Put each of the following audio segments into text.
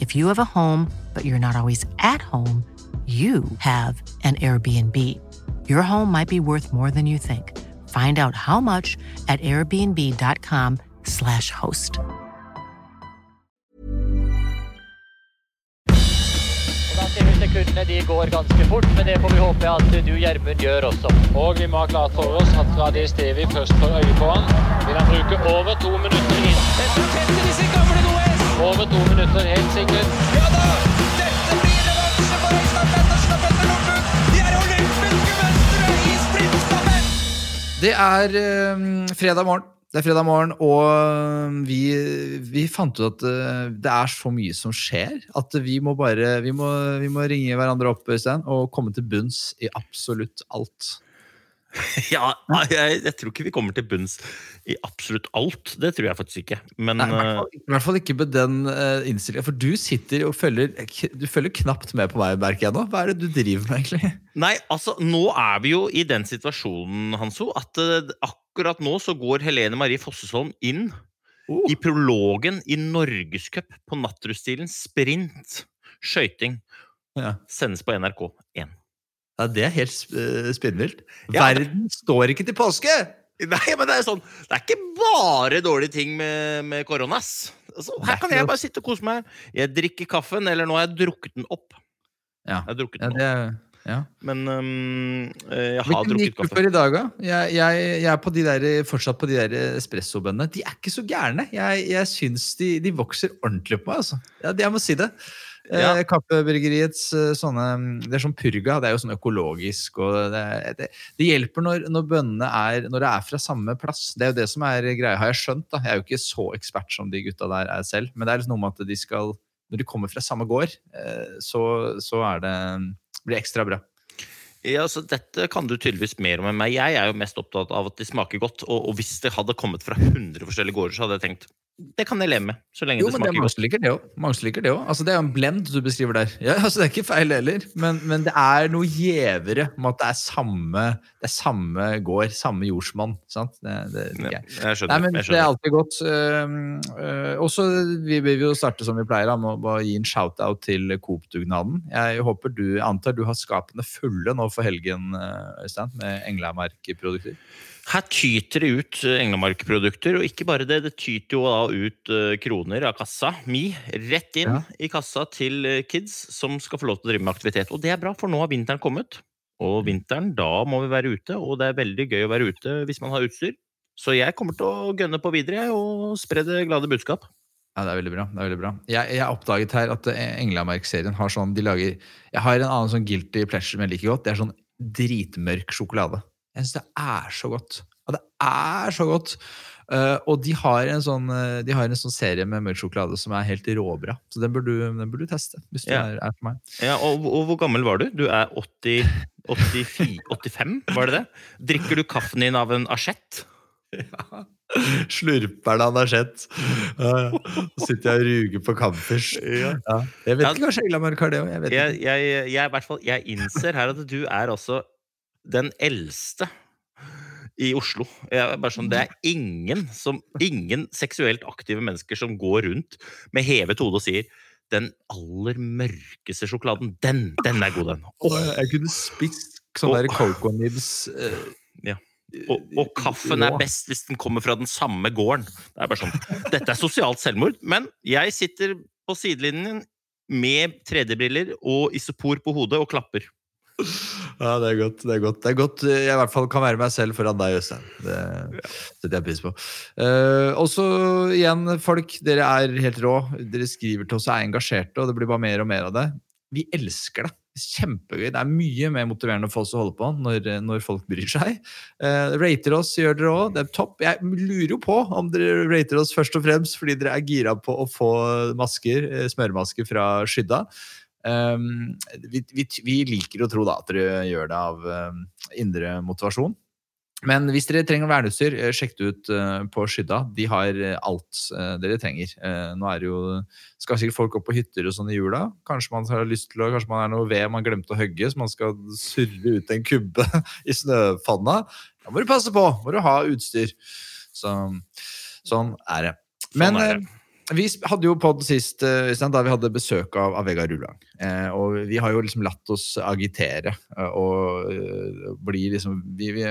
If you have a home, but you're not always at home, you have an Airbnb. Your home might be worth more than you think. Find out how much at airbnb.com/slash host. Da ser vi sekundene de går ganske fort, men det får vi håpe at du, Gjermund, gjør også. Og vi må ha klart for oss at Radé Stevi først får øye på han. Vil han bruke over to minutter inn? Dette tetter disse gamle Noes! Over to minutter, Det er eh, fredag morgen. Det er fredag morgen, og eh, vi, vi fant ut at eh, det er så mye som skjer, at vi må bare Vi må, vi må ringe hverandre opp Øystein, og komme til bunns i absolutt alt. Ja, jeg, jeg tror ikke vi kommer til bunns i absolutt alt. Det tror jeg faktisk ikke. Men Nei, i, hvert eh, fall, I hvert fall ikke med den uh, innstillingen, for du sitter og følger Du følger knapt med på meg, merker jeg nå. Hva er det du driver med, egentlig? Nei, altså, nå er vi jo i den situasjonen, Hanso, at uh, akkurat nå så går Helene Marie Fossesholm inn uh. i prologen i Norgescup på nattrusstilen sprint. Skøyting. Ja. Sendes på NRK1. Ja, Det er helt uh, spinnvilt. Ja, Verden står ikke til påske! Nei, men det er sånn Det er ikke bare dårlige ting med, med korona, ass. Altså, er her kan jeg bare sitte og kose meg. Jeg drikker kaffen, eller nå har jeg drukket den opp. Ja, Jeg den ja det ja. Men øh, jeg har Hvilken drukket gikk du kaffe. for i dag, da? Jeg, jeg, jeg er på de der, fortsatt på de der espressobønnene. De er ikke så gærne. Jeg, jeg syns de, de vokser ordentlig på meg. Altså. Ja, det- jeg må si det. Ja. Eh, Kaffebryggeriets eh, sånne Det er sånn purga. Det er jo sånn økologisk. Og det, det, det hjelper når, når bønnene er Når det er fra samme plass. Det er jo det som er greia, har jeg skjønt. da Jeg er jo ikke så ekspert som de gutta der er selv, men det er liksom noe med at de skal Når de kommer fra samme gård, eh, så, så er det blir det ekstra bra. Ja, så Dette kan du tydeligvis mer om enn meg. Jeg er jo mest opptatt av at de smaker godt. Og, og hvis det hadde kommet fra 100 forskjellige gårder, så hadde jeg tenkt det kan jeg leve med. Så lenge Jo, det smaker det godt. Jo, liker det òg. Mange liker det også. Altså, det er jo en blend du beskriver der. Ja, altså, det er ikke feil heller, men, men det er noe gjevere med at det er samme, det er samme gård, samme jordsmonn. Sant? Det, det, det, Ja, jeg skjønner. Nei, men jeg Det er alltid godt. Uh, uh, også, vi vil jo starte som vi pleier, da, med å gi en shout-out til Coop-dugnaden. Jeg håper du, antar du har skapene fulle nå for helgen, uh, Øystein, med Englamark-produkter. Her tyter det ut eh, Englamark-produkter, og ikke bare det. Det tyter jo da ut eh, kroner av kassa mi rett inn Ja. i kassa til eh, kids som skal få lov til å drive med aktivitet. Og det er bra, for nå har vinteren kommet. Og vinteren, da må vi være ute, og det er veldig gøy å være ute hvis man har utstyr. Så jeg kommer til å gønne på videre og spre det glade budskap. Ja, det er veldig bra. det er veldig bra. Jeg, jeg oppdaget her at Englamark-serien har sånn de lager, Jeg har en annen sånn guilty pleasure som jeg liker godt. Det er sånn dritmørk sjokolade. Jeg syns det er så godt. Ja, det er så godt! Uh, og de har, en sånn, eh, de har en sånn serie med mørk sjokolade som er helt råbra. Så den bør du, den bør du teste. hvis du Ja. er, er for meg. Ja, og, og hvor gammel var du? Du er 80, 84, 85, var det det? Drikker du kaffen din av en asjett? Slurperen av en sett. Så sitter jeg og ruger på Campers. Ja. Jeg vet Ja. ikke, kanskje mørk har det òg. Jeg jeg, jeg, jeg, i hvert fall, jeg innser her at du er altså den eldste i Oslo. Sånn, det er ingen, som, ingen seksuelt aktive mennesker som går rundt med hevet hode og sier den aller mørkeste sjokoladen, den, den er god, den. Oh. jeg kunne spist sånn der Coco Nibs Uh, Ja. Og, og kaffen er best hvis den kommer fra den samme gården. Det er sånn, Dette er sosialt selvmord, men jeg sitter på sidelinjen med 3D-briller og isopor på hodet og klapper. Ja, det er godt. Det er godt. Det er godt eh, jeg i hvert fall kan være meg selv foran deg, Øystein. Det setter jeg pris på. Uh, og så igjen, folk. Dere er helt rå. Dere skriver til oss og er engasjerte, og det blir bare mer og mer av det. Vi elsker det. Kjempegøy. Det er mye mer motiverende for oss å holde på når, når folk bryr seg. Uh, rater oss gjør dere òg. Det er topp. Jeg lurer jo på om dere rater oss først og fremst fordi dere er gira på å få masker, eh, smøremasker fra Skydda. Um, vi, vi, vi, liker å tro da at dere gjør det av um, indre motivasjon. Men hvis dere trenger verneutstyr, eh, sjekk det ut uh, på Skydda. De har uh, alt dere trenger. nå er det jo, skal sikkert folk opp på hytter og sånn i jula. Kanskje man har lyst til å, kanskje man er noe ved man glemte å hogge, så man skal surre ut en kubbe i snøfanna. Da må du passe på! Må du ha utstyr. Så, sånn er det. Sånn Men er det. Vi hadde jo pod sist Øystein, da vi hadde besøk av, av Vegard Rullang. Eh, og vi har jo liksom latt oss agitere eh, og uh, bli liksom Vi, vi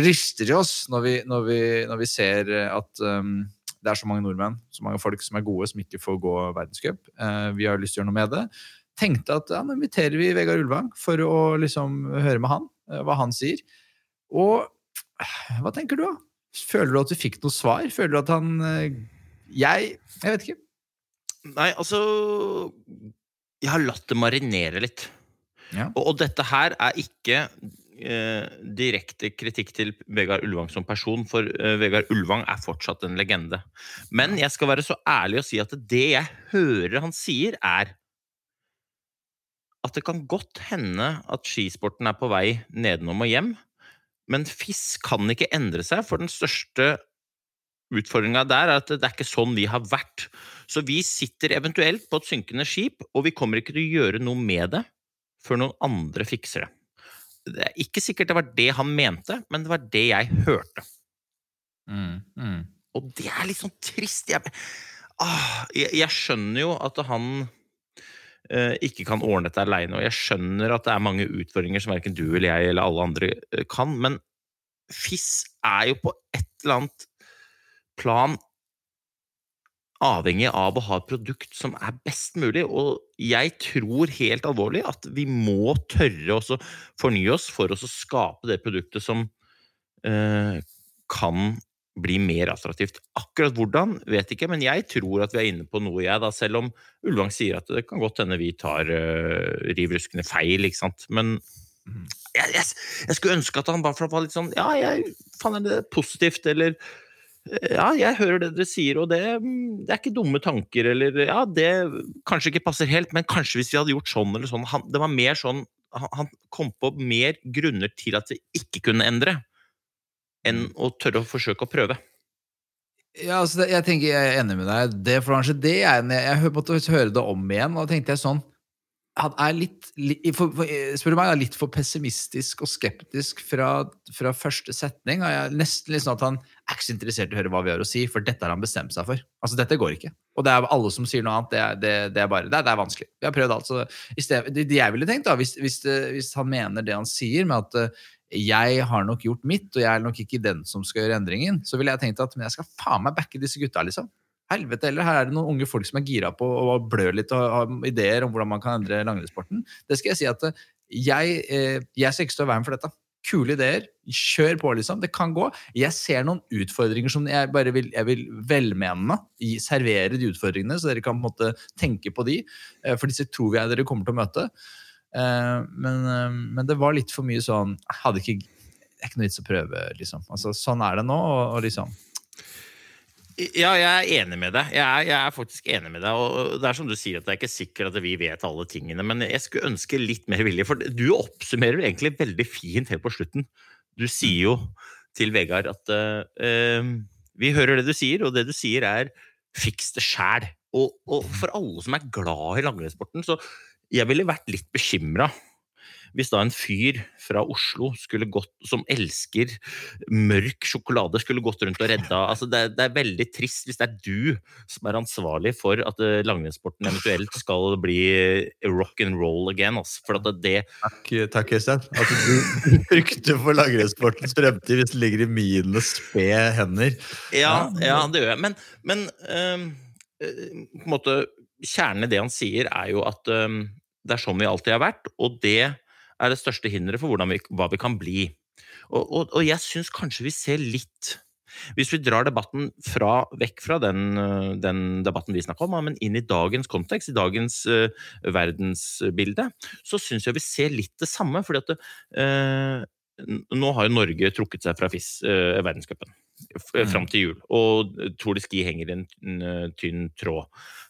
rister i oss når vi, når vi, når vi ser at um, det er så mange nordmenn, så mange folk som er gode, som ikke får gå verdenscup. Eh, vi har lyst til å gjøre noe med det. Tenkte at ja, nå inviterer vi Vegard Ulvang for å liksom høre med han, eh, hva han sier. Og eh, hva tenker du, da? Føler du at du fikk noe svar? Føler du at han eh, Jeg Jeg vet ikke. Nei, altså Jeg har latt det marinere litt. Ja. Og, og dette her er ikke eh, direkte kritikk til Vegard Ulvang som person, for eh, Vegard Ulvang er fortsatt en legende. Men jeg skal være så ærlig å si at det jeg hører han sier, er at det kan godt hende at skisporten er på vei nedenom og hjem, men FIS kan ikke endre seg, for den største utfordringa der er at det er ikke sånn vi har vært. Så vi sitter eventuelt på et synkende skip, og vi kommer ikke til å gjøre noe med det før noen andre fikser det. Det er ikke sikkert det var det han mente, men det var det jeg hørte. Mm, mm. Og det er litt sånn trist. Jeg, ah, jeg, jeg skjønner jo at han eh, ikke kan ordne dette aleine, og jeg skjønner at det er mange utfordringer som verken du eller jeg eller alle andre eh, kan, men FIS er jo på et eller annet plan avhengig av å ha et produkt som er best mulig, og jeg tror helt alvorlig at vi må tørre å fornye oss for å skape det produktet som eh, kan bli mer attraktivt. Akkurat hvordan, vet ikke, men jeg tror at vi er inne på noe, jeg, da, selv om Ulvang sier at det kan godt hende vi tar eh, riv ruskende feil, ikke sant. Men jeg, jeg, jeg skulle ønske at han bare var litt sånn Ja, jeg faen er det positivt, eller ja, jeg hører det dere sier, og det, det, er ikke dumme tanker, eller ja, det kanskje ikke passer helt, men kanskje hvis vi hadde gjort sånn eller sånn han, Det var mer sånn han, kom på mer grunner til at vi ikke kunne endre, enn å tørre å forsøke å prøve. Ja, altså, det- jeg tenker jeg er enig med deg. Det for kanskje det er en- Jeg hø- måtte høre det om igjen, og da tenkte jeg sånn Han er litt, for, for, Spør du meg, litt for pessimistisk og skeptisk fra, fra første setning. Og jeg nesten litt sånn at han er ikke så interessert i å høre hva vi har å si, for dette har han bestemt seg for. Altså, dette går ikke. Og det er alle som sier noe annet, det er, det, det er bare det det er vanskelig. Vi har prøvd alt. Så stedet, det, jeg ville tenkt, da, hvis, hvis, hvis han mener det han sier, med at uh, jeg har nok gjort mitt, og jeg er nok ikke den som skal gjøre endringen, så ville jeg tenkt at men jeg skal faen meg backe disse gutta, liksom. Helvete heller, her er det noen unge folk som er gira på og blør litt og har ideer om hvordan man kan endre langrennssporten. Det skal jeg si at eh, jeg, eh, jeg skal ikke stå i veien for dette. Kule ideer. Kjør på, liksom. Det kan gå. Jeg ser noen utfordringer som jeg bare vil, jeg vil velmenende servere de utfordringene, så dere kan på en måte tenke på de. eh, For disse tror jeg dere kommer til å møte. Men, men det var litt for mye sånn jeg Hadde ikke Det er ikke noe vits å prøve, liksom. Altså, sånn er det nå, og, og liksom Ja, jeg er enig med deg. Jeg er, jeg er faktisk enig med deg. Og det er som du sier, at det er ikke sikkert at vi vet alle tingene, men jeg skulle ønske litt mer vilje. For du oppsummerer egentlig veldig fint helt på slutten. Du sier jo til Vegard at eh, vi hører det du sier, og det du sier er 'fiks det sjæl'. Og, og for alle som er glad i langrennssporten, så jeg ville vært litt bekymra hvis da en fyr fra Oslo skulle gått, som elsker mørk sjokolade, skulle gått rundt og redda altså det, er- det er veldig trist hvis det er du som er ansvarlig for at eh, langrennssporten eventuelt skal bli rock and roll again. Altså. For at det, Takk, takk Øystein. At du frykter for langrennssportens fremtid hvis det ligger i mine spede hender. Ja, Ja. ja, det gjør jeg. Men, men øh, på en måte kjernen i det han sier, er jo at um, det er sånn vi alltid har vært, og det er det største hinderet for vi, hva vi kan bli. Og, og, og jeg syns kanskje vi ser litt Hvis vi drar debatten fra, vekk fra den, uh, den debatten vi snakka om, men inn i dagens kontekst, i dagens uh, verdensbilde, så syns jeg vi ser litt det samme. fordi at uh, nå har jo Norge trukket seg fra FIS, uh, verdenscupen, Mm. fram til jul. Og Tour de Ski henger i en, tynn tråd.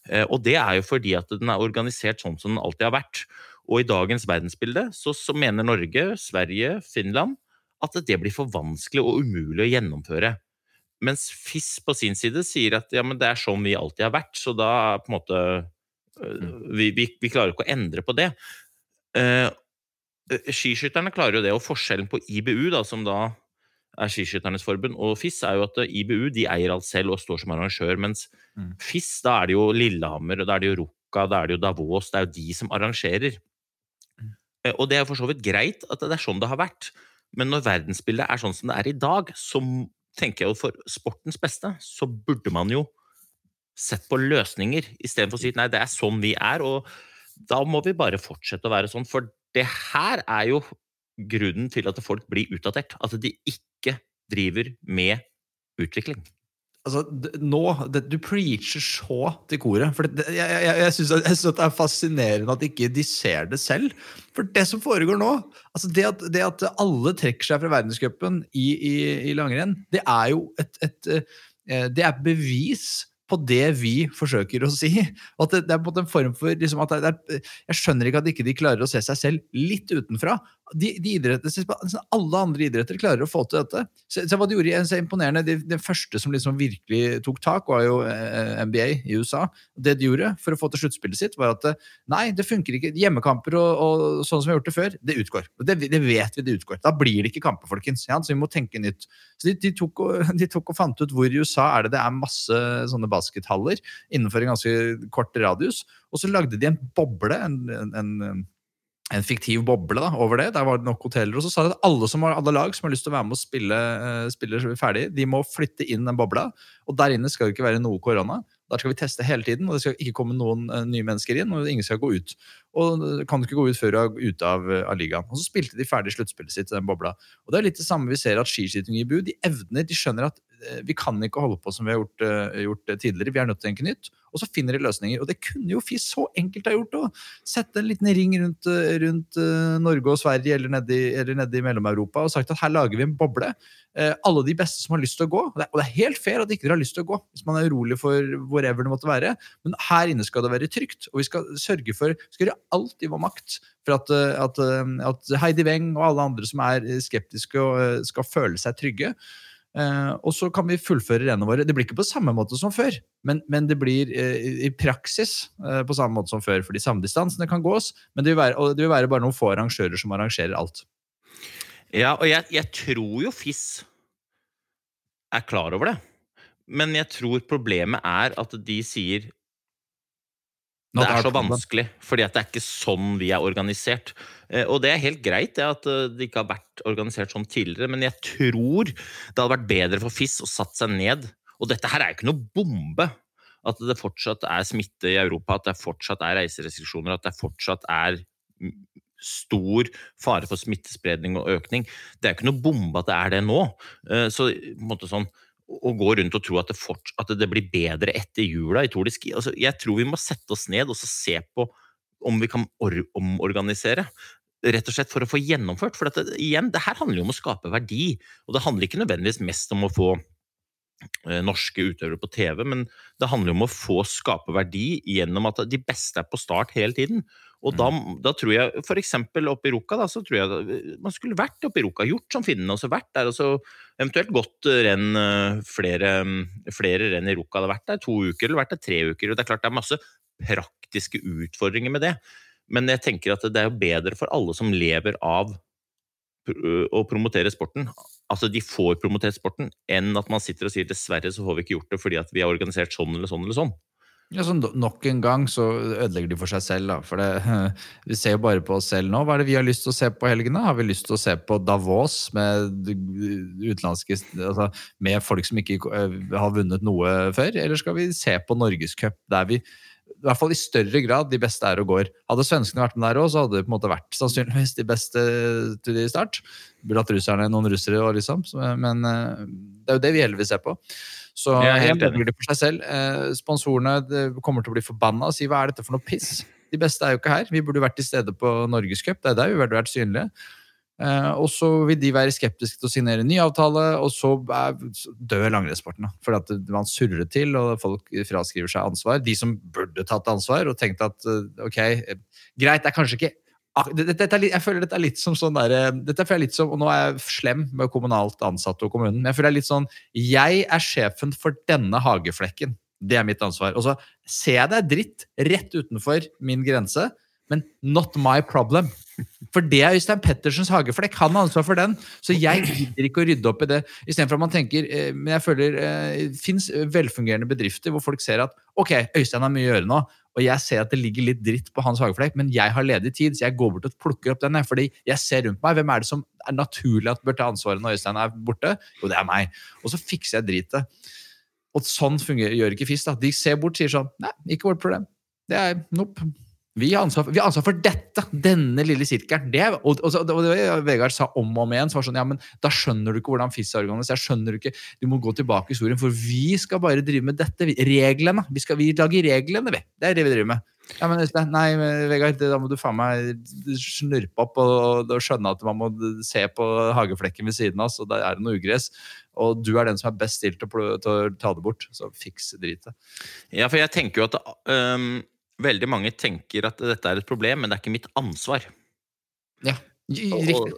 Eh, og det er jo fordi at den er organisert sånn som den alltid har vært. Og i dagens verdensbilde så, så mener Norge, Sverige, Finland at det blir for vanskelig og umulig å gjennomføre. Mens FIS på sin side sier at ja, men det er sånn vi alltid har vært, så da er på en måte øh, vi, vi, vi klarer ikke å endre på det. Eh, eh, skiskytterne klarer jo det, og forskjellen på IBU, da, som da er Skiskytternes forbund, og FIS, er jo at eh, IBU de eier alt selv og står som arrangør, mens Mm. FIS, da er det jo Lillehammer, og da er det jo Rukka, da er det jo Davos, det er jo de som arrangerer. Eh, Og det er for så vidt greit at det er sånn det har vært, men når verdensbildet er sånn som det er i dag, så tenker jeg jo for sportens beste, så burde man jo sett på løsninger, istedenfor å si nei, det er sånn vi er, og da må vi bare fortsette å være sånn, for det her er jo grunnen til at folk blir utdatert, at de ikke driver med utvikling. Altså, nå, det, Du preacher så til koret. For det, jeg jeg, jeg syns det er fascinerende at ikke de ser det selv. For det som foregår nå altså det at, det at alle trekker seg fra verdenscupen i, i, i langrenn, det er jo et, et eh, Det er bevis på det vi forsøker å si. At det, det er på en form for liksom at det er, Jeg skjønner ikke at ikke de klarer å se seg selv litt utenfra. De, de Alle andre idretter klarer å få til dette. Se, hva de gjorde, så imponerende. Det, det første som liksom virkelig tok tak, var jo eh, NBA i USA. Det de gjorde for å få til sluttspillet sitt, var at eh, nei, det funker ikke. Hjemmekamper og, og sånn som vi har gjort det før, det utgår. Det, det vet vi det utgår. Da blir det ikke kamper, folkens. Ja, så vi må tenke nytt. Så de, de, tok og, de tok og fant ut hvor i USA er det det er masse sånne baskethaller innenfor en ganske kort radius. Og så lagde de en boble, en, en, en, fiktiv boble da, over det. Der var det nok hoteller. Og så sa de at alle, som har, alle lag som har lyst til å være med og spille, eh, spille ferdig, de må flytte inn den bobla. Og der inne skal det ikke være noe korona. Der skal vi teste hele tiden, og det skal ikke komme noen eh, nye mennesker inn. Og ingen skal gå ut. Og eh, kan ikke gå ut før du er ute av, eh, av ligaen. Og så spilte de ferdig sluttspillet sitt i den bobla. Og det er litt det samme vi ser at skiskyting i Bu. De evner, de skjønner at vi kan ikke holde på som vi har gjort, gjort tidligere. Vi er nødt til å tenke nytt. Og så finner de løsninger. Og det kunne jo FIS så enkelt ha gjort òg. Sette en liten ring rundt, eh, rundt eh, Norge og Sverige eller nedi, eller nedi Mellom-Europa og sagt at her lager vi en boble. Eh, alle de beste som har lyst til å gå. Og det, er, helt fair at ikke dere har lyst til å gå hvis man er urolig for whatever det måtte være. Men her inne skal det være trygt, og vi skal sørge for vi skal gjøre alt i vår makt for at, at, at Heidi Weng og alle andre som er skeptiske, skal føle seg trygge. Eh, og så kan vi fullføre rennene våre. Det blir ikke på samme måte som før, men, men det blir uh, i- praksis uh, på samme måte som før, for de samme distansene kan gås, men det vil være, det vil være bare noen få arrangører som arrangerer alt. Ja, og jeg, jeg tror jo FIS er klar over det. Men jeg tror problemet er at de sier det er så vanskelig, fordi det er ikke sånn vi er organisert. Eh, Og det er helt greit det at eh, det ikke har vært organisert sånn tidligere, men jeg tror det hadde vært bedre for FIS å satt seg ned. Og dette her er jo ikke noe bombe. At det fortsatt er smitte i Europa, at det fortsatt er reiserestriksjoner, at det fortsatt er stor fare for smittespredning og økning. Det er jo ikke noe bombe at det er det nå. Eh, Så på en måte sånn å gå rundt og tro at det, fort, at det blir bedre etter jula i Tour de Ski altså, Jeg tror vi må sette oss ned og se på om vi kan or omorganisere. Rett og slett for å få gjennomført. For dette, igjen, det her handler jo om å skape verdi. Og det handler ikke nødvendigvis mest om å få eh, norske utøvere på TV, men det handler jo om å få skape verdi gjennom at de beste er på start hele tiden. Og da, da tror jeg f.eks. oppe i Ruka, da, så tror jeg man skulle vært oppe i Ruka, gjort som finnene, og så vært der, og så eventuelt gått eh, renn eh, flere, mm, flere renn i Ruka. Det har vært der to uker, eller vært der tre uker. og Det er klart det er masse praktiske utfordringer med det. Men jeg tenker at det er jo bedre for alle som lever av å promotere sporten. Altså de får promotert sporten, enn at man sitter og sier dessverre så får vi ikke gjort det fordi at vi er organisert sånn eller sånn eller sånn. Ja, så nok en gang så ødelegger de for seg selv. Da. For det, vi ser jo bare på oss selv nå. Hva er det vi har lyst til å se på helgene? Har vi lyst til å se på Davos med altså Med folk som ikke eh, har vunnet noe før? Eller skal vi se på Norgescup, der vi i hvert fall i større grad de beste er og går. Hadde svenskene vært med der òg, så hadde det på en måte vært sannsynligvis de beste til de start. Burde hatt russerne noen russere òg, liksom. Men eh, det er jo det vi heldigvis ser på. Så Jeg er helt enig. for seg selv. Eh, sponsorene kommer til å bli forbanna og si hva er dette for noe piss? De beste er jo ikke her. Vi burde vært til stede på Norgescup. Det er der vi burde vært synlige. Eh, og så vil de være skeptiske til å signere ny avtale, og så er, dør langrennssporten. Fordi For at man surrer til, og folk fraskriver seg ansvar. De som burde tatt ansvar og tenkt at eh, ok, eh, greit, det er kanskje ikke dette er litt, jeg føler dette er litt som sånn der, dette jeg litt som, og Nå er jeg slem med kommunalt ansatte og kommunen, men jeg føler det er litt sånn Jeg er sjefen for denne hageflekken. Det er mitt ansvar. Og så ser jeg det er dritt rett utenfor min grense, men not my problem. For det er Øystein Pettersens hageflekk. Han har ansvar for den. Så jeg gidder ikke å rydde opp i det. Istedenfor at man tenker eh, Men jeg føler eh, det fins velfungerende bedrifter hvor folk ser at ok, Øystein har mye å gjøre nå, og jeg ser at det ligger litt dritt på hans hageflekk, men jeg har ledig tid, så jeg går bort og plukker opp den. Fordi jeg ser rundt meg. Hvem er det som er naturlig at bør ta ansvaret når Øystein er borte? Jo, det er meg. Og så fikser jeg dritet. Og sånn fungerer, gjør ikke FIS. da. De ser bort sier sånn Nei, ikke vårt problem. Det er nope. Vi har ansvar, ansvar for dette! Denne lille sirkelen. Det og, og, og det Vegard sa om og om igjen. så var sånn, ja, men Da skjønner du ikke hvordan FIS er organisert. Skjønner Du ikke, du må gå tilbake i historien, for vi skal bare drive med dette. Vi, reglene. Vi, skal, vi lager reglene, vi. Det er det vi driver med. Ja, men Nei, Vegard, da må du faen meg snurpe opp og, og skjønne at man må se på hageflekken ved siden av og der er det noe ugress. Og du er den som er best stilt til å, ta det bort. Så fiks dritet. Ja, for jeg tenker jo at øhm, veldig mange tenker at dette er et problem, men det er ikke mitt ansvar. Ja, riktig. Og,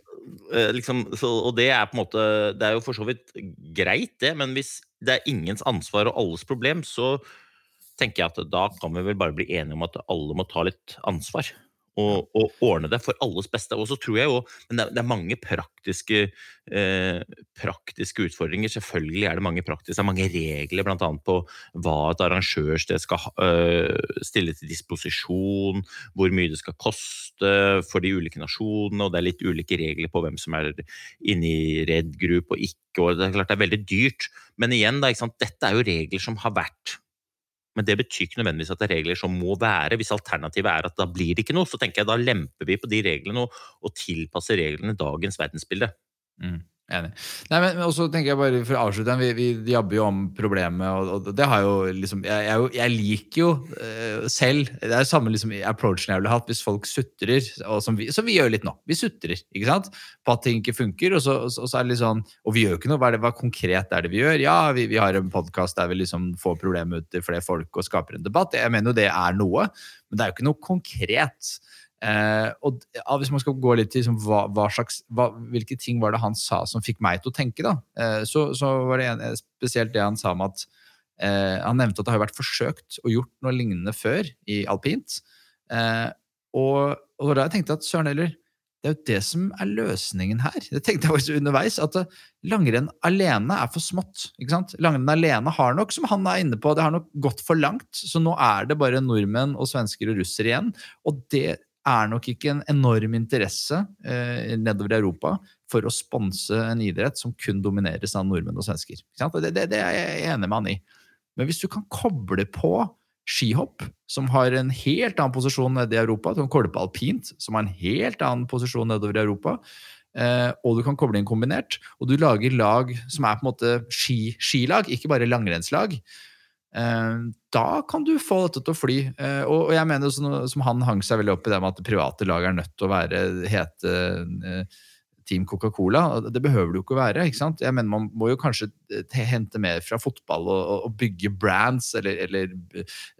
eh, liksom, så, og det er på en måte Det er jo for så vidt greit, det, men hvis det er ingens ansvar og alles problem, så tenker jeg at da kan vi vel bare bli enige om at alle må ta litt ansvar. Og, og ordne det for alles beste. Og så tror jeg jo Men det er, mange praktiske, eh, praktiske utfordringer. Selvfølgelig er det mange praktiske, det er mange regler annet på hva et arrangørsted skal øh, stille til disposisjon, hvor mye det skal koste for de ulike nasjonene, og det er litt ulike regler på hvem som er inne i Red Group og ikke, og det er klart det er veldig dyrt. Men igjen, da, ikke sant? dette er jo regler som har vært. Men det betyr ikke nødvendigvis at det er regler som må være. Hvis alternativet er at da blir det ikke noe, så tenker jeg da lemper vi på de reglene og, og tilpasser reglene dagens verdensbilde. Mm, enig. Nei, men, men også tenker jeg bare For å avslutte, vi, vi jabber jo om problemet, og, og det har jo liksom Jeg, jeg, jeg liker jo uh, selv Det er samme liksom, approachen jeg ville hatt hvis folk sutrer, som vi, som vi gjør litt nå. Vi sutrer ikke sant? på at ting ikke funker, og så- og så er det litt sånn Og vi gjør jo ikke noe. Hva, er det, hva konkret er det vi gjør? Ja, vi, vi har en podkast der vi liksom får problemet ut til flere folk og skaper en debatt. Jeg mener jo det er noe, men det er jo ikke noe konkret. Eh, og Hvis man skal gå litt til liksom, hva, hva slags, hva, hvilke ting var det han sa som fikk meg til å tenke, da, eh, så, så var det en, spesielt det han sa om at eh, Han nevnte at det har vært forsøkt og gjort noe lignende før i alpint. Eh, og, og da jeg at søren heller, det er jo det som er løsningen her. Det tenkte jeg også underveis, at eh, langrenn alene er for smått. ikke sant? Langrenn alene har nok, som han er inne på, det har nok gått for langt. Så nå er det bare nordmenn og svensker og russere igjen. Og det er nok ikke en enorm interesse eh, nedover i Europa for å sponse en idrett som kun domineres av nordmenn og svensker. Det, det, det er jeg enig med han i. Men hvis du kan koble på skihopp, som har en helt annen posisjon nede i Europa, du kan koble på alpint, som har en helt annen posisjon nedover i Europa, eh, og du kan koble inn kombinert, og du lager lag som er på en måte ski, skilag, ikke bare langrennslag, da kan du få dette til å fly. Eh, og, jeg mener, sånn, som han hang seg veldig opp i det med at private lag er nødt til å være hete eh, Team Coca-Cola. Det behøver det jo ikke å være. ikke sant? Jeg mener Man må jo kanskje eh, hente mer fra fotball og, og- og bygge brands, eller, eller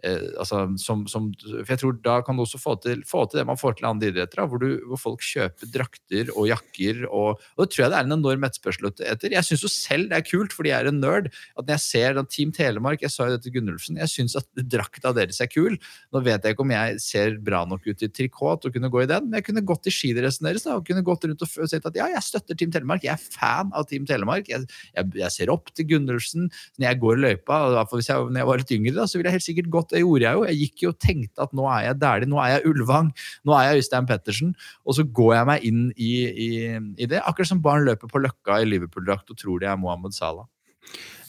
eh, altså, som, som For jeg tror da kan du også få til, få til det man får til andre idretter, hvor, du, hvor folk kjøper drakter og jakker. Og, og det tror jeg det er en enorm etterspørsel etter. Jeg syns jo selv det er kult, fordi jeg er en nerd, at når jeg ser da Team Telemark Jeg sa jo det til Gunnulfsen, jeg syns at drakta deres er kul. Nå vet jeg ikke om jeg ser bra nok ut i trikot å kunne gå i den, men jeg kunne gått i skidressen deres da, og kunne gått rundt og sett at ja, jeg støtter Team Telemark. Jeg er fan av Team Telemark. Jeg, jeg, jeg ser opp til Gundersen. når jeg går i løypa. og hvis jeg, når jeg var litt yngre, da, så ville jeg helt sikkert gått. Det gjorde jeg jo. Jeg gikk jo og tenkte at nå er jeg Dæhlie, nå er jeg Ulvang, nå er jeg Øystein Pettersen. Og så går jeg meg inn i, i, i det. Akkurat som barn løper på Løkka i Liverpool-drakt og tror de er Mohammed Salah.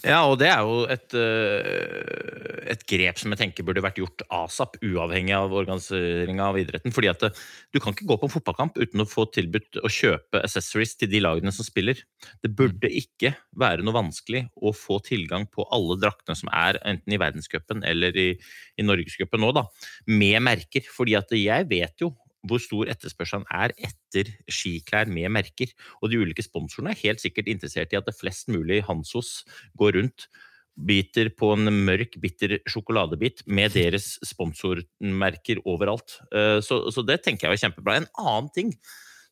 Ja, og det er jo et, øh, et grep som jeg tenker burde vært gjort asap, uavhengig av organiseringa av idretten. fordi at du kan ikke gå på en fotballkamp uten å få tilbudt å kjøpe accessories til de lagene som spiller. Det burde ikke være noe vanskelig å få tilgang på alle draktene som er enten i verdenscupen eller i, i norgescupen nå, da, med merker. fordi at jeg vet jo hvor stor etterspørselen er etter skiklær med merker. Og de ulike sponsorene er helt sikkert interessert i at det flest mulig Hansos går rundt, biter på en mørk, bitter sjokoladebit med deres sponsormerker overalt. Eh, Så, så det tenker jeg var kjempebra. En annen ting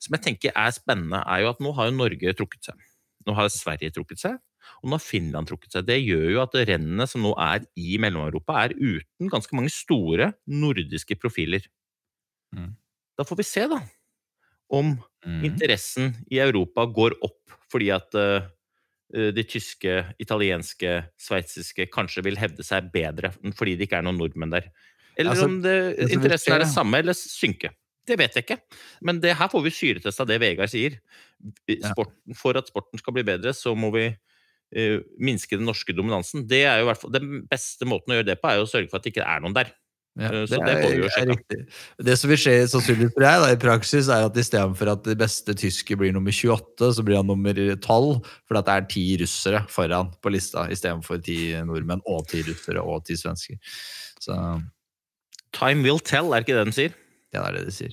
som jeg tenker er spennende, er jo at nå har jo Norge trukket seg. Nå har Sverige trukket seg, og nå har Finland trukket seg. Det gjør jo at rennene som nå er i Mellom-Europa, er uten ganske mange store nordiske profiler. Mm. Da får vi se, da, om Mm. interessen i Europa går opp fordi at uh, de tyske, italienske, sveitsiske kanskje vil hevde seg bedre fordi det ikke er noen nordmenn der. Eller Altså, om det, det interessen er det samme eller synke. Det vet jeg ikke. Men det her får vi syretesta det Vegard sier. Sporten, for at sporten skal bli bedre, så må vi uh, minske den norske dominansen. Det er jo hvert fall, Den beste måten å gjøre det på, er jo å sørge for at det ikke er noen der. Ja, Eh, det er sjekke. riktig. Det som vil skje sannsynligvis for jeg, da, i praksis, er at istedenfor at det beste tysker blir nummer 28, så blir han nummer 12, fordi at det er ti russere foran på lista, istedenfor ti nordmenn og ti russere og ti svensker. Så Time will tell, er ikke det den sier? Ja, det er det de sier.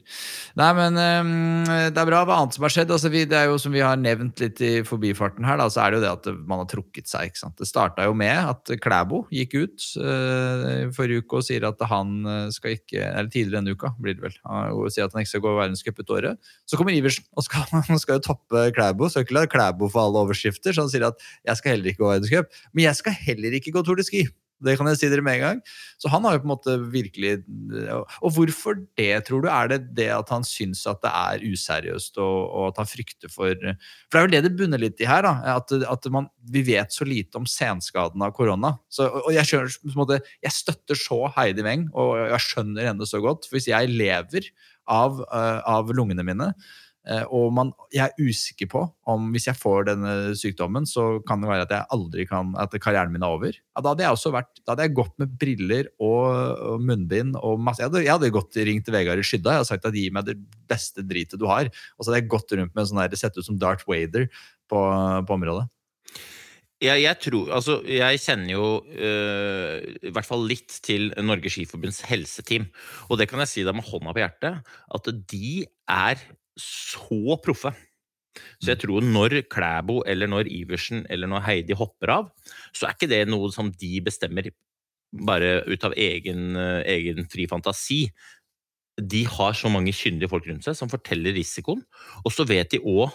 Nei, men øhm, det er bra. Hva annet som har skjedd? Altså, vi, det er jo Som vi har nevnt litt i forbifarten her, da, så er det jo det at man har trukket seg. ikke sant? Det starta jo med at Klæbo gikk ut uh, forrige uke og sier at han øh, skal ikke Eller tidligere denne uka, blir det vel. Og sier at han ikke skal gå verdenscup ut året. Så kommer Iversen og skal, skal jo toppe Klæbo. Skal ikke la Klæbo få alle overskrifter. Så han sier at jeg skal heller ikke gå verdenscup. Men jeg skal heller ikke gå Tour de Ski. Det kan jeg si dere med en gang. Så han har jo på en måte virkelig Og hvorfor det, tror du? Er det det at han syns at det er useriøst, og, og at han frykter for For det er vel det det bunner litt i her, da. At, at man, vi vet så lite om senskaden av korona. Så, og jeg, skjønner, måte, jeg støtter så Heidi Weng, og jeg skjønner henne så godt. For hvis jeg lever av, eh, av lungene mine, og man, jeg er usikker på om hvis jeg får denne sykdommen, så kan det være at jeg aldri kan, at karrieren min er over. Ja, da hadde jeg også vært, da hadde jeg gått med briller og, og munnbind og masse. Jeg hadde, jeg hadde gått ringt Vegard i skydda hadde sagt at gi meg det beste dritet du har. Og så hadde jeg gått rundt med en sånn der, sett ut som Darth Vader på, på området. Jeg, jeg tror, altså, jeg kjenner jo øh, i hvert fall litt til Norges Skiforbunds helseteam. Og det kan jeg si deg med hånda på hjertet, at de er så proffe. Så jeg tror når Klæbo eller når Iversen eller når Heidi hopper av, så er ikke det noe som de bestemmer bare ut av egen, øh, egen fri fantasi. De har så mange kyndige folk rundt seg som forteller risikoen, og så vet de òg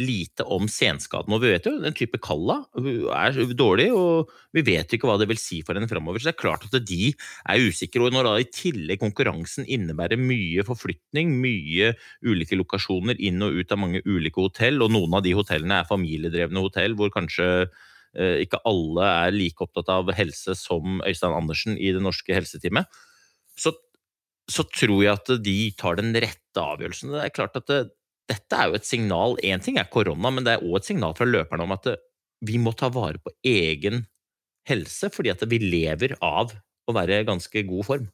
lite om senskaden. Og vi vet jo den type Kalla er dårlig, og vi vet ikke hva det vil si for henne framover. Så det er klart at de er usikre. Og når da i tillegg konkurransen innebærer mye forflytning, mye ulike lokasjoner inn og ut av mange ulike hotell, og noen av de hotellene er familiedrevne hotell hvor kanskje eh, ikke alle er like opptatt av helse som Øystein Andersen i det norske helseteamet, så, så tror jeg at de tar den rette avgjørelsen. Det er klart at det, dette er jo et signal Én ting er korona, men det er òg et signal fra løperne om at vi må ta vare på egen helse, fordi at vi lever av å være i ganske god form.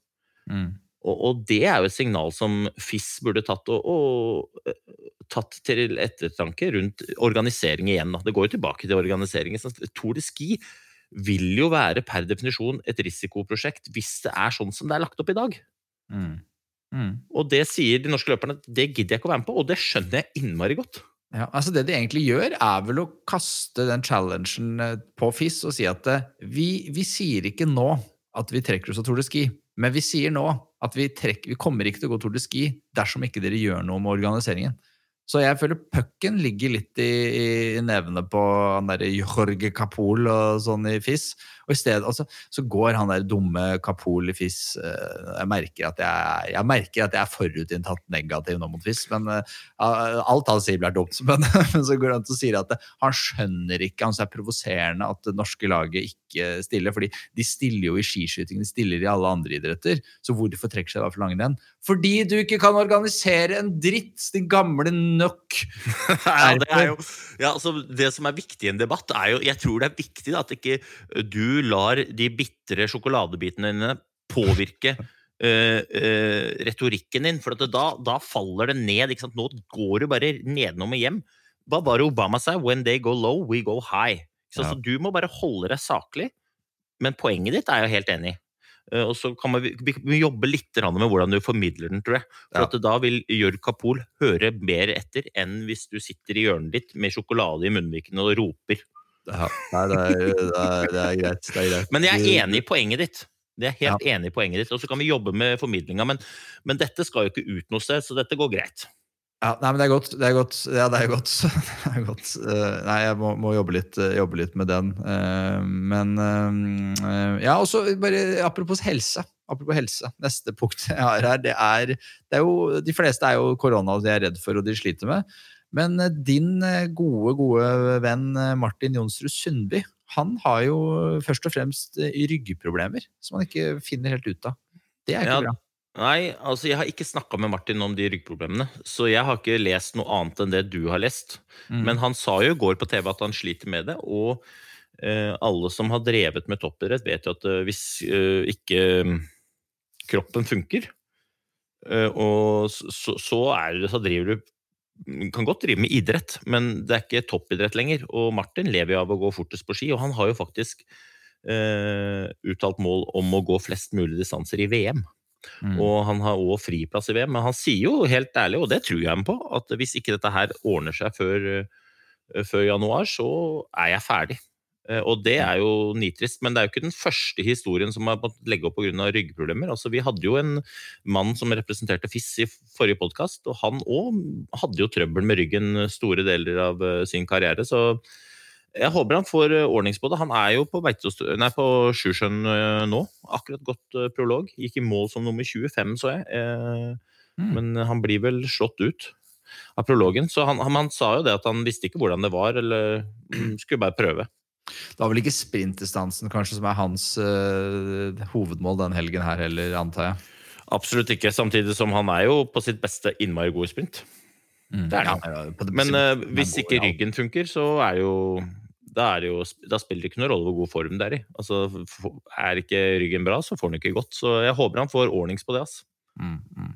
Mm. Og, og det er jo et signal som FIS burde tatt, og, og eh, tatt til ettertanke rundt organisering igjen. Det går jo tilbake til organiseringen. Så Tour de Ski vil jo være per definisjon et risikoprosjekt hvis det er sånn som det er lagt opp i dag. Mm. Mm. Og det sier de norske løperne det gidder jeg ikke å være med på, og det skjønner jeg innmari godt. Ja, altså Det de egentlig gjør, er vel å kaste den challengen eh, på FIS og si at eh, vi, vi sier ikke nå at vi trekker oss av Tour de Ski, men vi sier nå at vi, trekker, vi kommer ikke til å gå Tour de Ski dersom ikke dere gjør noe med organiseringen. Så jeg føler pucken ligger litt i, i nevene på han derre Jorge Capol og sånn i FIS. Og i stedet, altså, så går han der dumme Kapol i FIS eh, Jeg merker at jeg, jeg merker at jeg er forutinntatt negativ nå mot FIS, men eh, alt han sier blir dumt. Men, men så går han til å si at han skjønner ikke, han er provoserende at det norske laget ikke stiller, fordi de stiller jo i skiskyting, de stiller i alle andre idretter. Så hvorfor trekker seg da for langrenn? Fordi du ikke kan organisere en dritt, din gamle nøkk! ja, det, er jo, ja, altså, det som er viktig i en debatt, er jo Jeg tror det er viktig da, at ikke du lar de bitre sjokoladebitene dine påvirke uh, uh, retorikken din. For da, da, faller det ned. Nå går du bare nedenom og hjem. Hva var det Obama sa? When they go low, we go high. Så, ja. så du må bare holde deg saklig. Men poenget ditt er jeg helt enig i. Uh, og så kan man, vi, vi jobbe litt med hvordan du formidler den, tror jeg. For ja. da vil Jørg Kapol høre mer etter enn hvis du sitter i hjørnet ditt med sjokolade i munnvikene og roper. Ja, nei, det er, det, er, det, er greit, det er, greit, Men jeg er enig i poenget ditt. Det er helt ja. enig i poenget ditt. Og så kan vi jobbe med formidlinga, men, men, dette skal jo ikke ut noe sted, så dette går greit. Ja, nei, men det er godt. Det er godt. Ja, det er godt. Det er godt. Uh, nei, jeg må, må jobbe, litt, uh, jobbe, litt, med den. Uh, men Ja, og så bare apropos helse. Apropos helse. Neste punkt jeg har her, det er, det er jo De fleste er jo korona de er redd for og de sliter med. Men eh, din eh, gode, gode venn eh, Martin Jonsrud Sundby, han har jo først og fremst ryggproblemer som han ikke finner helt ut av. Det er ikke ja, bra. Nei, altså jeg har ikke snakka med Martin om de ryggproblemene. Så jeg har ikke lest noe annet enn det du har lest. Mm. Men han sa jo i går på TV at han sliter med det. Og eh, alle som har drevet med toppidrett, vet jo at eh, hvis eh, ikke mm, kroppen funker, og så, så, er så driver du kan godt drive med idrett, men det er ikke toppidrett lenger. Og Martin lever jo av å gå fortest på ski, og han har jo faktisk eh, uttalt mål om å gå flest mulig distanser i VM. Mm. Og han har òg friplass i VM, men han sier jo helt ærlig, og det tror jeg ham på, at hvis ikke dette her ordner seg før, eh, før januar, så er jeg ferdig. Eh, og det er jo nitrist, men det er jo ikke den første historien som har måttet legge opp pga. ryggproblemer. Altså, vi hadde jo en mann som representerte FIS i forrige podkast, og han òg hadde jo trøbbel med ryggen store deler av eh, sin karriere. Så jeg håper han får eh, ordnings på det. Han er jo på, nei, på Sjusjøen nå. Akkurat gått prolog. Gikk i mål som nummer 25, så jeg. Mm. Men han blir vel slått ut av prologen. Så han, han, han, sa jo det at han visste ikke hvordan det var, eller mm, skulle bare prøve. Det var vel ikke sprintdistansen kanskje som er hans uh, hovedmål den helgen her heller, antar jeg? Absolutt ikke, samtidig som han er jo på sitt beste innmari god i sprint. Mm. Det er han. Ja, men uh, hvis ikke ryggen funker, så er jo da, jo, da spiller det ikke noen rolle hvor god form det er i. Altså, er ikke ryggen bra, så får han ikke godt. Så jeg håper han får ordnings på det. ass. Mm, mm.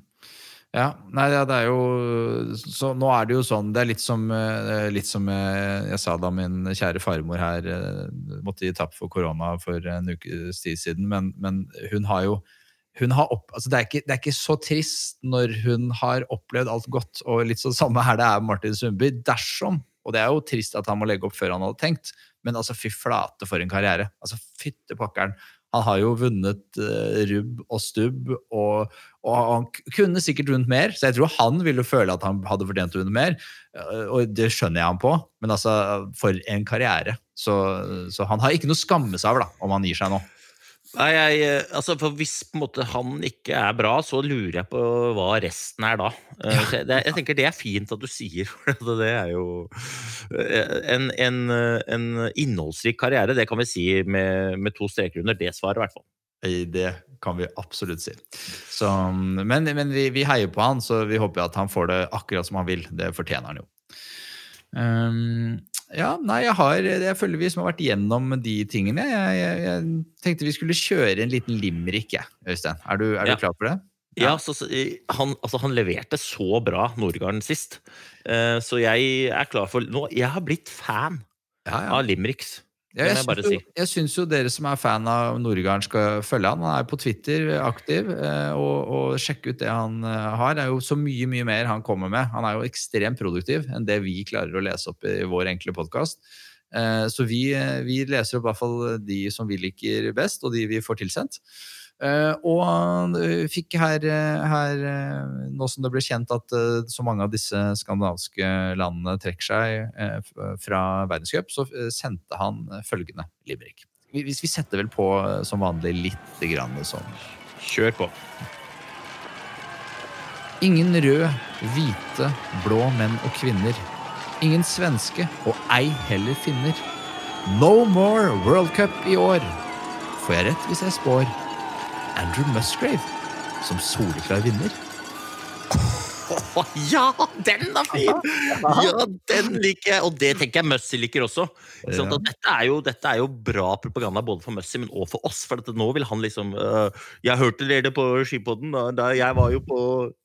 Ja, nei, ja, det er jo så Nå er det jo sånn Det er litt som, eh, litt som eh, jeg sa da min kjære farmor her eh, måtte gi tapp for korona for en ukes tid siden, men, men hun har jo hun har opp, altså det, er ikke, det, er ikke, så trist når hun har opplevd alt godt, og litt sånn samme her det er Martin Sundby. Dersom, og det er jo trist at han må legge opp før han hadde tenkt, men altså fy flate for en karriere. Altså Fytte pakkeren. Han har jo vunnet uh, rubb og stubb, og, og, han kunne sikkert vunnet mer. Så jeg tror han ville føle at han hadde fortjent å vinne mer, uh, og det skjønner jeg ham på. Men altså, for en karriere. Så, så han har ikke noe å skamme seg over da, om han gir seg nå. Nei, jeg, eh, altså for Hvis på en måte, han ikke er bra, så lurer jeg på hva resten er da. Eh, ja. Jeg, jeg, tenker det er fint at du sier, for det er jo eh, en, en, en innholdsrik karriere. Det kan vi si med, med to streker under det svaret, i hvert fall. Det kan vi absolutt si. Så, men, men vi, vi, heier på han, så vi håper at han får det akkurat som han vil. Det fortjener han jo. Um, ja, nei, jeg har Jeg føler vi som har vært gjennom de tingene. Jeg, jeg, jeg tenkte vi skulle kjøre en liten limerick, jeg, Øystein. Er du, er du klar for det? Ja, ja så, han, altså, han, leverte så bra Nordgarden sist. Uh, så jeg er klar for nå, Jeg har blitt fan ja, av limericks. Ja, jeg, jeg, jo, jeg syns jo dere som er fan av Nordgarden, skal følge han. Han er på Twitter aktiv, eh, og, og sjekke ut det han eh, har. Det er jo så mye mye mer han kommer med. Han er jo ekstremt produktiv enn det vi klarer å lese opp i vår enkle podkast. Eh, så vi, vi leser opp i hvert fall de som vi liker best, og de vi får tilsendt. Uh, og fikk her, her, nå som det ble kjent at så mange av disse skandinaviske landene trekker seg fra verdenscup, så sendte han følgende Librik. vi- hvis vi setter vel på eh, som vanlig litt grann sånn Kjør på. Ingen rød, hvite, blå menn og kvinner. Ingen svenske, og ei heller finner. No more World Cup i år. Får jeg rett hvis jeg spår Andrew Musgrave som soleklar vinner? Oh, ja, den er fin! Ja, den liker jeg. Og det tenker jeg Mussy liker også. Sånn. Dette, er jo, dette er jo bra propaganda både for Mussy, men også for oss. For nå vil han liksom uh, Jeg hørte dere på skipodden da, da jeg var jo på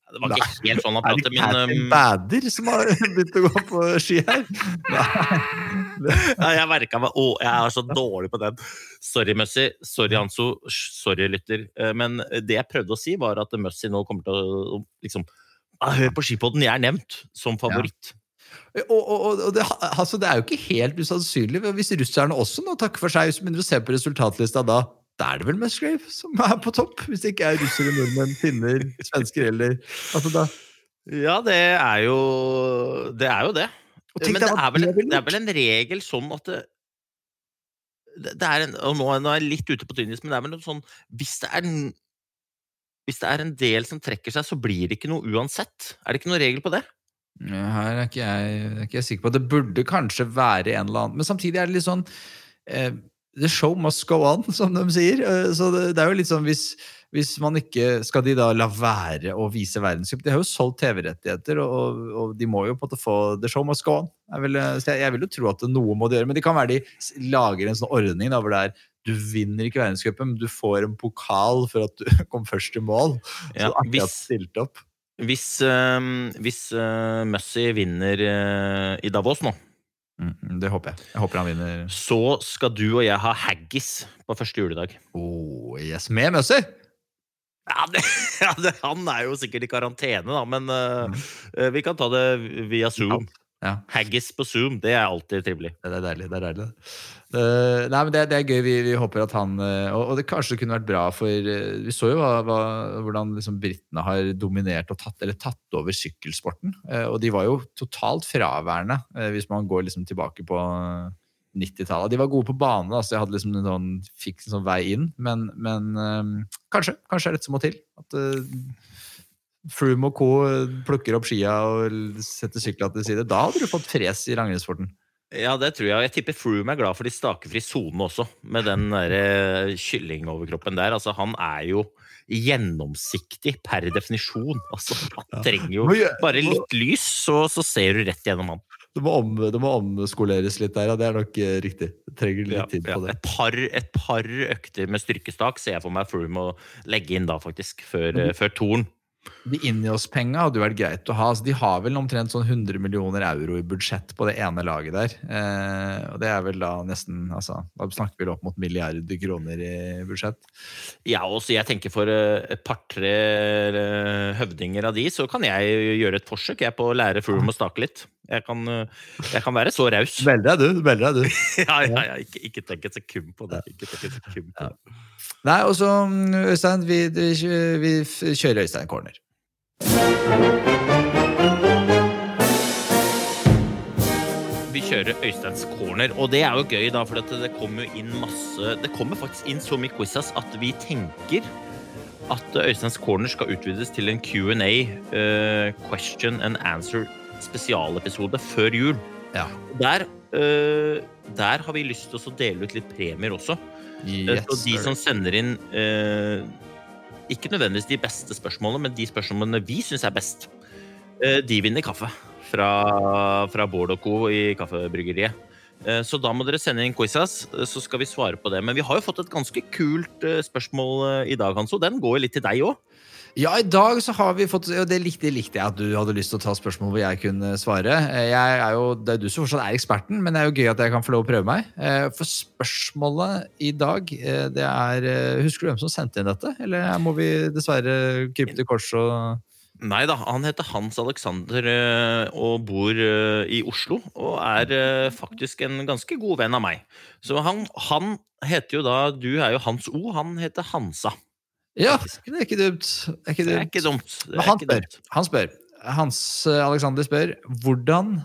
Det var ikke helt sånn han Er det pratet, Catherine men um, Bader som har begynt å gå på ski her? ja, jeg merka meg Å, jeg er så dårlig på den. Sorry, Mussy. Sorry, Hanso. Sorry, lytter. Eh, Men det jeg prøvde å si, var at Mussy nå kommer til å liksom «Ah, Hør på skipodden, jeg er nevnt som favoritt. Ja. og, og- og det, altså, det er jo ikke helt usannsynlig. Hvis russerne også nå takker for seg, hvis vi begynner å se på resultatlista da, da er det vel Musgrave som er på topp? Hvis det ikke er russere, nordmenn, finner, svensker eller altså da, Ja, det er jo det. Er jo det. Og tenk Men det er, vel, det er vel en regel sånn at det, det er en, og nå, nå er jeg litt ute på tynnis, men det er vel noe sånn Hvis det er en hvis det er en del som trekker seg, så blir det ikke noe uansett. Er det ikke noen regel på det? Her er ikke jeg, er ikke jeg sikker på. Det burde kanskje være en eller annen Men samtidig er det litt sånn eh, The show must go on, som de sier. Eh, så det, er jo litt sånn hvis, hvis man ikke Skal de da la være å vise verdenscup? De har jo solgt TV-rettigheter, og, og de må jo på en måte få The show must go on. Jeg vil, eh, så jeg, vil jo tro at noe må de gjøre, men det kan være de lager en sånn ordning da, hvor det er du vinner ikke verdenscupen, men du får en pokal for at du kom først i mål. Ja, så artig at hvis- du stilte opp. Hvis, øh, hvis øh, Mussy vinner øh, i Davos nå, Mm, det håper jeg. Jeg håper han vinner. så skal du og jeg ha haggis på første juledag. Oh, yes, med Møsser! Ja, det, ja det, han er jo sikkert i karantene, da, men uh, vi kan ta det via Zoom. Ja. Haggis på Zoom, det er alltid trivelig. Det er deilig. det er deilig. Uh, nei, men det, det er gøy. Vi, vi håper at han uh, og, og det kanskje kunne vært bra for uh, Vi så jo hva, hva, hvordan liksom britene har dominert og tatt, eller tatt over sykkelsporten. Og de var jo totalt fraværende, hvis man går liksom tilbake på 90-tallet. De var gode på bane, da, så de hadde liksom en sånn, fikk en sånn vei inn. Men, men kanskje, kanskje er dette som må til. At Froome og co. plukker opp skia og setter syklene til side. Da hadde du fått fres i langrennssporten. Ja, det tror jeg. Jeg tipper Froome er glad for de stakefri sonene også, med den der eh, kyllingoverkroppen der. Altså, han er jo gjennomsiktig per definisjon. Altså, han trenger jo bare litt lys, så, så ser du rett gjennom han. Det må, om, det må omskoleres litt der, ja. Det er nok eh, riktig. Det trenger litt Ja, tid ja. det. Et, par, et par økter med styrkestak ser jeg for meg Froome å legge inn da, faktisk, før, eh, før Torn. De Ineos-penga hadde jo vært greit å ha. Altså, de har vel omtrent sånn 100 millioner euro i budsjett på det ene laget der. Eh, og det er vel da nesten altså, Da snakker vi opp mot milliarder kroner i budsjett. Ja, og så jeg tenker for eh, et par-tre eh, høvdinger av de, så kan jeg gjøre et forsøk jeg på å lære fuglen å stake litt. Jeg kan, eh, jeg kan være så raus. Meld deg, du. Meld deg, du. Ja, ja, ja, ikke, ikke tenk et sekund på det. Ikke tenk et sekund på det. Nei, og så, mm, Øystein, vi, vi, vi kjører Øystein Corner. Vi kjører Øysteins corner, og det er jo gøy, da, for det kommer jo inn masse Det kommer faktisk inn så mye quizas at vi tenker at Øysteins corner skal utvides til en Q&A, uh, question and answer spesialepisode før jul. Ja. Der, uh, der har vi lyst til å dele ut litt premier også. Yes, så de som sender inn eh, ikke nødvendigvis de beste spørsmålene, men de spørsmålene vi syns er best, eh, de vinner kaffe fra, fra Bård og co. i Kaffebryggeriet. Eh, Så da må dere sende inn quizas, så skal vi svare på det. Men vi har jo fått et ganske kult eh, spørsmål i dag, Hanso. Den går jo litt til deg òg. Ja, i dag så har vi fått Og det likte, likte jeg at du hadde lyst til å ta spørsmål hvor jeg kunne svare. Eh, Jeg er jo, Det er du som fortsatt er eksperten, men det er jo gøy at jeg kan få lov å prøve meg. Eh, For spørsmålet i dag, eh, det er Husker du hvem som sendte inn dette? Eller må vi dessverre krype til kors og Nei da, han heter Hans Alexander og bor i Oslo. Og er faktisk en ganske god venn av meg. Så han, han heter jo da Du er jo Hans O, han heter Hansa. Ja, det er ikke dumt. Det er ikke Det er dumt. ikke dumt. Er han ikke spør, dumt. han spør. Hans eh, Alexander spør hvordan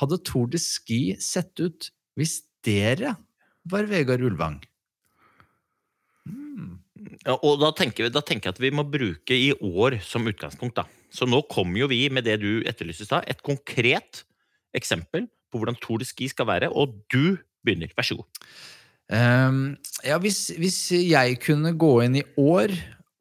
hadde Tour de Ski sett ut hvis dere var Vegard Ulvang? Ja, og da tenker, vi, da tenker jeg at vi må bruke i år som utgangspunkt. da. Så nå kommer jo vi med det du etterlyste i stad, et konkret eksempel på hvordan Tour de Ski skal være, og du begynner. Vær så god. Um, ja, hvis, hvis jeg kunne gå inn i år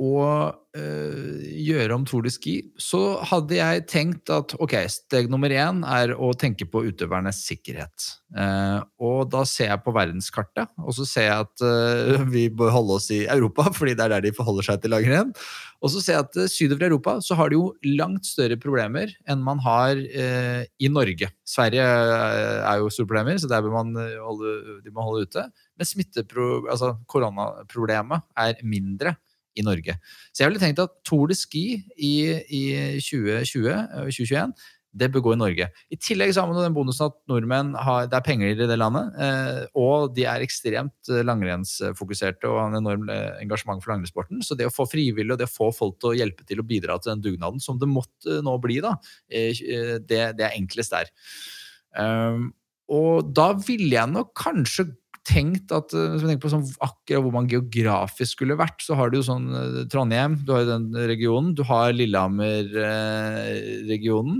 og øh, gjøre om Tour de Ski, så hadde jeg tenkt at ok, steg nummer én er å tenke på utøvernes sikkerhet. Eh, og da ser jeg på verdenskartet, og så ser jeg at øh, vi bør holde oss i Europa, fordi det er der de forholder seg til langrenn. Og så ser jeg at øh, sydover i Europa så har de jo langt større problemer enn man har eh, i Norge. Sverige øh, er jo store problemer, så der bør man øh, holde, de må holde ute. Men smitteproblemet, altså koronaproblemet er mindre i Norge. Så jeg ville tenkt at Tour de Ski i, i 2020, øh, 2021 det bør gå i Norge. I tillegg så man jo den bonusen at nordmenn har, det er penger i det landet, eh, og de er ekstremt eh, langrennsfokuserte og har en enorm eh, engasjement for langrennssporten. Så det å få frivillige og det å få folk til å hjelpe til å bidra til den dugnaden, som det måtte nå bli, da, eh, det, det er enklest der. Um, og da ville jeg nok kanskje tenkt at eh, hvis man tenker på sånn, akkurat hvor man geografisk skulle vært, så har du jo sånn eh, Trondheim, du har jo den regionen, du har Lillehammer-regionen.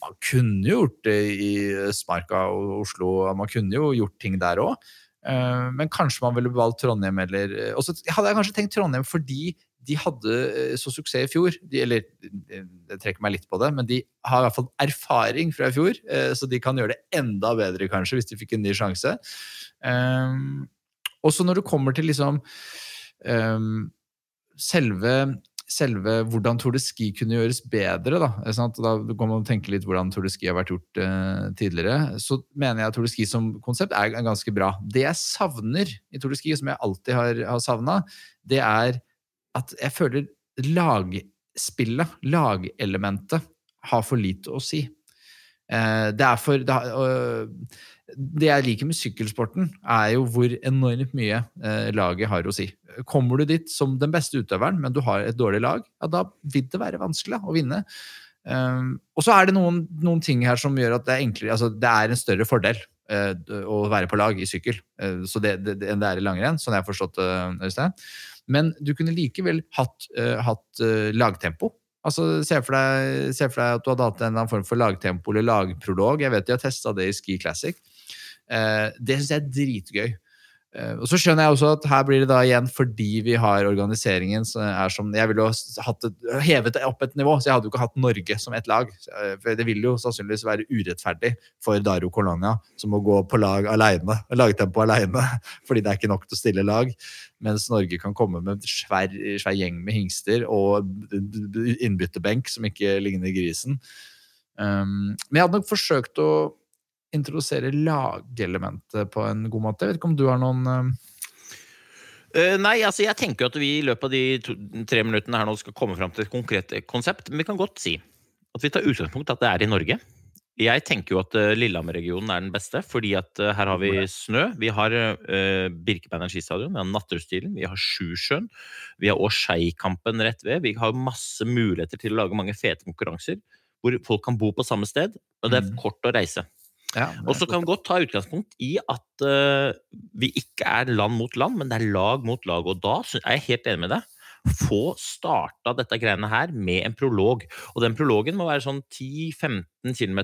Man kunne jo gjort det i Østmarka og Oslo, man kunne jo gjort ting der òg. Men kanskje man ville valgt Trondheim eller Og så hadde jeg kanskje tenkt Trondheim fordi de hadde eh, så suksess i fjor. De, eller det trekker meg litt på det, men de har i hvert fall erfaring fra i fjor, eh, så de kan gjøre det enda bedre, kanskje, hvis de fikk en ny sjanse. Um, og så når det kommer til liksom selve, selve hvordan Tour de Ski kunne gjøres bedre, da, da kan man tenke litt hvordan Tour de Ski har vært gjort uh, tidligere, så mener jeg at Tour de Ski som konsept er ganske bra. Det jeg savner i Tour de Ski, som jeg alltid har, har savna, det er at jeg føler lagspillet, lagelementet, har for lite å si. Eh, det er for det, det jeg liker med sykkelsporten, er jo hvor enormt mye eh, laget har å si. Kommer du dit som den beste utøveren, men du har et dårlig lag, ja, da vil det være vanskelig å vinne. Um, og så er det noen, noen, ting her som gjør at det er enklere altså Det er en større fordel uh, å være på lag i sykkel uh, så det, det, enn det er i langrenn, sånn jeg har forstått det, Øystein. Men du kunne likevel hatt, hatt lagtempo. Altså, Se for, deg, se for deg at du hadde hatt en eller annen form for lagtempo eller lagprolog. Jeg vet de har testa det i Ski Classic. Uh, det syns jeg er dritgøy. Og Så skjønner jeg også at her blir det da igjen fordi vi har organiseringen som er som Jeg ville jo hevet det opp et nivå, så jeg hadde jo ikke hatt Norge som ett lag. For det vil jo sannsynligvis være urettferdig for Daru Colonia, som må gå på lag alene, lagtempo aleine, fordi det er ikke nok til å stille lag. Mens Norge kan komme med en svær, svær gjeng med hingster og innbytterbenk som ikke ligner grisen. Um, men jeg hadde nok forsøkt å introdusere lagelementet på en god måte. Jeg vet ikke om du har noen uh, Nei, altså jeg tenker at vi i løpet av de to, tre minuttene her nå skal komme fram til et konkret konsept. Men vi kan godt si at vi tar utgangspunkt at det er i Norge. Jeg tenker jo at Lillehammer-regionen er den beste, fordi at her har vi snø. Vi har uh, Birkebein skistadion, vi har Natterstilen, vi har Sjusjøen. Vi har Åskeikampen rett ved. Vi har masse muligheter til å lage mange fete konkurranser hvor folk kan bo på samme sted, og det er kort å reise. Ja, Og så kan vi godt ta utgangspunkt i at uh, vi ikke er land mot land, men det er lag mot lag. Og da er jeg helt enig med deg. Få starta dette greiene her med en prolog. Og den prologen må være sånn 10-15 km,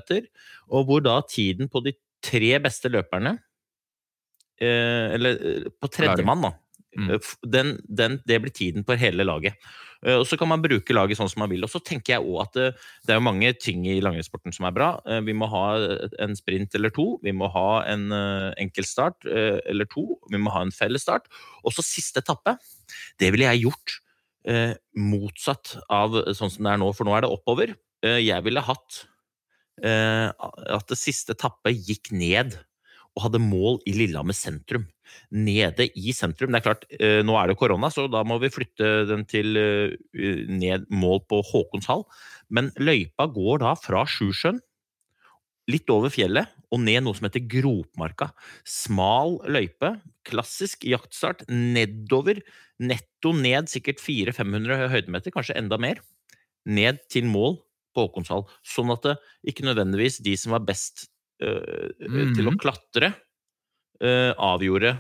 og hvor da tiden på de tre beste løperne uh, Eller uh, på tredjemann, da. Mm. Den, den, det blir tiden på hele laget. Og Så kan man bruke laget sånn som man vil. Og så tenker jeg også at det, det er jo mange ting i langrennssporten som er bra. Vi må ha en sprint eller to. Vi må ha en enkeltstart eller to. Vi må ha en fellesstart. Og så siste etappe. Det ville jeg gjort eh, motsatt av sånn som det er nå, for nå er det oppover. Eh, jeg ville hatt eh, at det siste etappe gikk ned og hadde mål i Lillehammer sentrum. Nede i sentrum. Det er klart, eh, Nå er det korona, så da må vi flytte den til eh, ned mål på Håkonshall. Men løypa går da fra Sjusjøen, litt over fjellet, og ned noe som heter Gropmarka. Smal løype, klassisk jaktstart, nedover. Netto ned sikkert 400-500 høydemeter, kanskje enda mer. Ned til mål på Håkonshall. Sånn at det ikke nødvendigvis de som var best øh, til å Mhm. klatre, avgjorde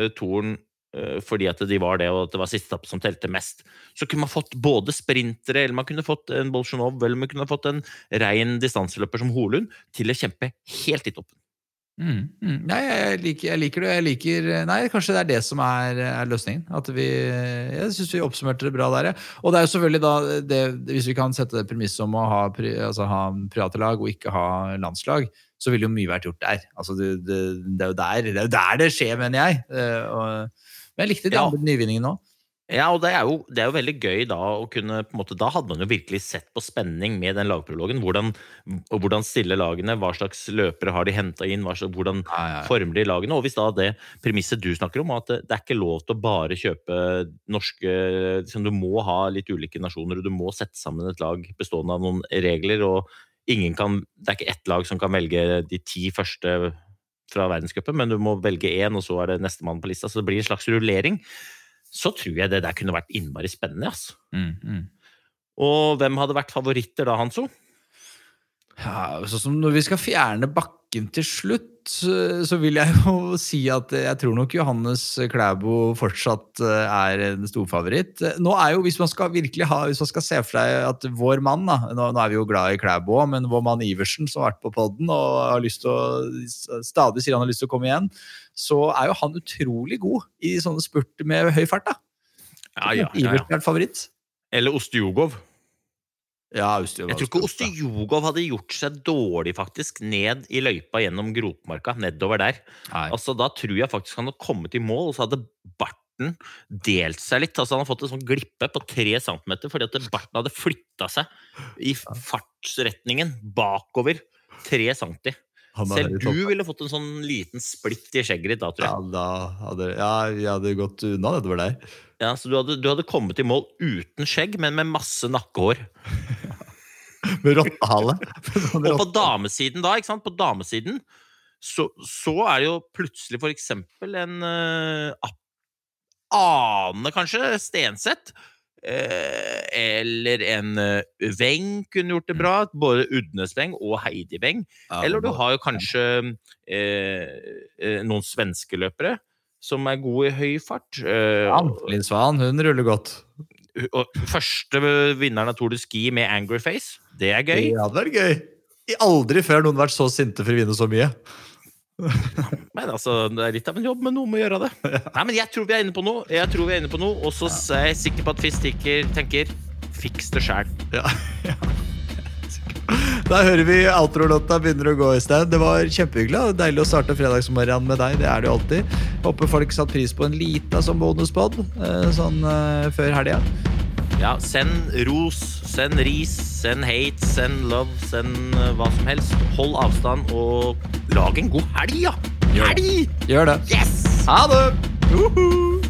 uh, toren eh, fordi at de var det, og at det var siste etappe som telte mest. Så kunne man fått både sprintere, eller man kunne fått en Bolsjunov, eller man kunne fått en rein distanseløper som Holund til å kjempe helt i toppen. Mm, mm. Nei, jeg liker, jeg liker det. Jeg liker Nei, kanskje det er det som er, er løsningen. At vi Jeg syns vi oppsummerte det bra der, ja. Og det er jo selvfølgelig da det, Hvis vi kan sette det premisset om å ha, pri, altså, ha private lag og ikke ha landslag, så ville jo mye vært gjort der. Altså, det, det, det, er jo der, det er jo der det skjer, mener jeg. Eh, og, men jeg likte de Ja. andre nyvinningene òg. Ja, og det er, jo, det er jo veldig gøy da å kunne på en måte, Da hadde man jo virkelig sett på spenning med den lagprologen. Hvordan, hvordan stiller lagene, hva slags løpere har de henta inn, slags, hvordan Ja, ja, ja. former de lagene. Og hvis da det premisset du snakker om, at det, det er ikke lov til å bare kjøpe norske liksom, Du må ha litt ulike nasjoner, og du må sette sammen et lag bestående av noen regler. og ingen kan, Det er ikke ett lag som kan velge de ti første fra verdenscupen, men du må velge én, og så er det nestemann på lista. Så det blir en slags rullering. Så tror jeg det der kunne vært innmari spennende. Altså. Mm, mm. Og hvem hadde vært favoritter da, Hanso? Ja, sånn som når vi skal fjerne bakken til slutt, så vil jeg jo si at jeg tror nok Johannes Klæbo fortsatt eh, er en storfavoritt. Nå er jo, hvis man skal virkelig ha, hvis man skal se for seg at vår mann, da, nå, nå er vi jo glad i Klæbo òg, men vår mann Iversen, som har vært på podden og har lyst til å, stadig sier han har lyst til å komme igjen, så er jo han utrolig god i sånne spurter med høy fart. da. Ja, ja, ja, Iversen er favoritt. Eller Ostjugov. Ja, Jeg tror ikke Ostejogov hadde gjort seg dårlig, faktisk, ned i løypa gjennom Gropmarka, nedover der. Nei. Altså, Da tror jeg faktisk han hadde kommet i mål, og så hadde barten delt seg litt. Altså Han hadde fått en sånn glippe på tre centimeter fordi at barten hadde flytta seg i fartsretningen bakover tre centi. Selv du ville fått en sånn liten splitt i skjegget ditt da, tror jeg. Ja, da hadde, ja, jeg hadde gått unna nedover der. Ja, så du hadde, du hadde kommet i mål uten skjegg, men med masse nakkehår. Med rottehale. Og på damesiden da, ikke sant? På damesiden så, så er det jo plutselig for eksempel en uh, Ane, kanskje, Stenseth. Eh, eller en uh, Weng kunne gjort det bra. Både Udnes Weng og Heidi Weng. Eller du har kanskje eh, eh, noen svenske løpere som er gode i høy fart. Ja. Linn Svan, hun ruller godt. første vinneren av Tour de Ski med angry face, det er gøy. Ja, det er gøy. Aldri før noen vært så sinte for å vinne så mye. Men altså, det er litt av en jobb, men noen må gjøre det. Nei, men jeg tror vi er inne på noe, Jeg tror vi er inne på noe, og så er jeg sikker på at Fistikker tenker fiks det sjæl. Ja, ja. Da hører vi outro-låta begynner å gå i sted. Det var kjempehyggelig deilig å starte fredagsmorgenen med deg. Det er det jo alltid. Håper folk satte pris på en lita sånn bonuspod eh, sånn eh, før helga. Ja, send ros, send ris, send hate, send love, send eh, hva som helst. Hold avstand og lag en god helg, ja! Gjør det. Helg! Gjør det. Yes! Ha det! Hi,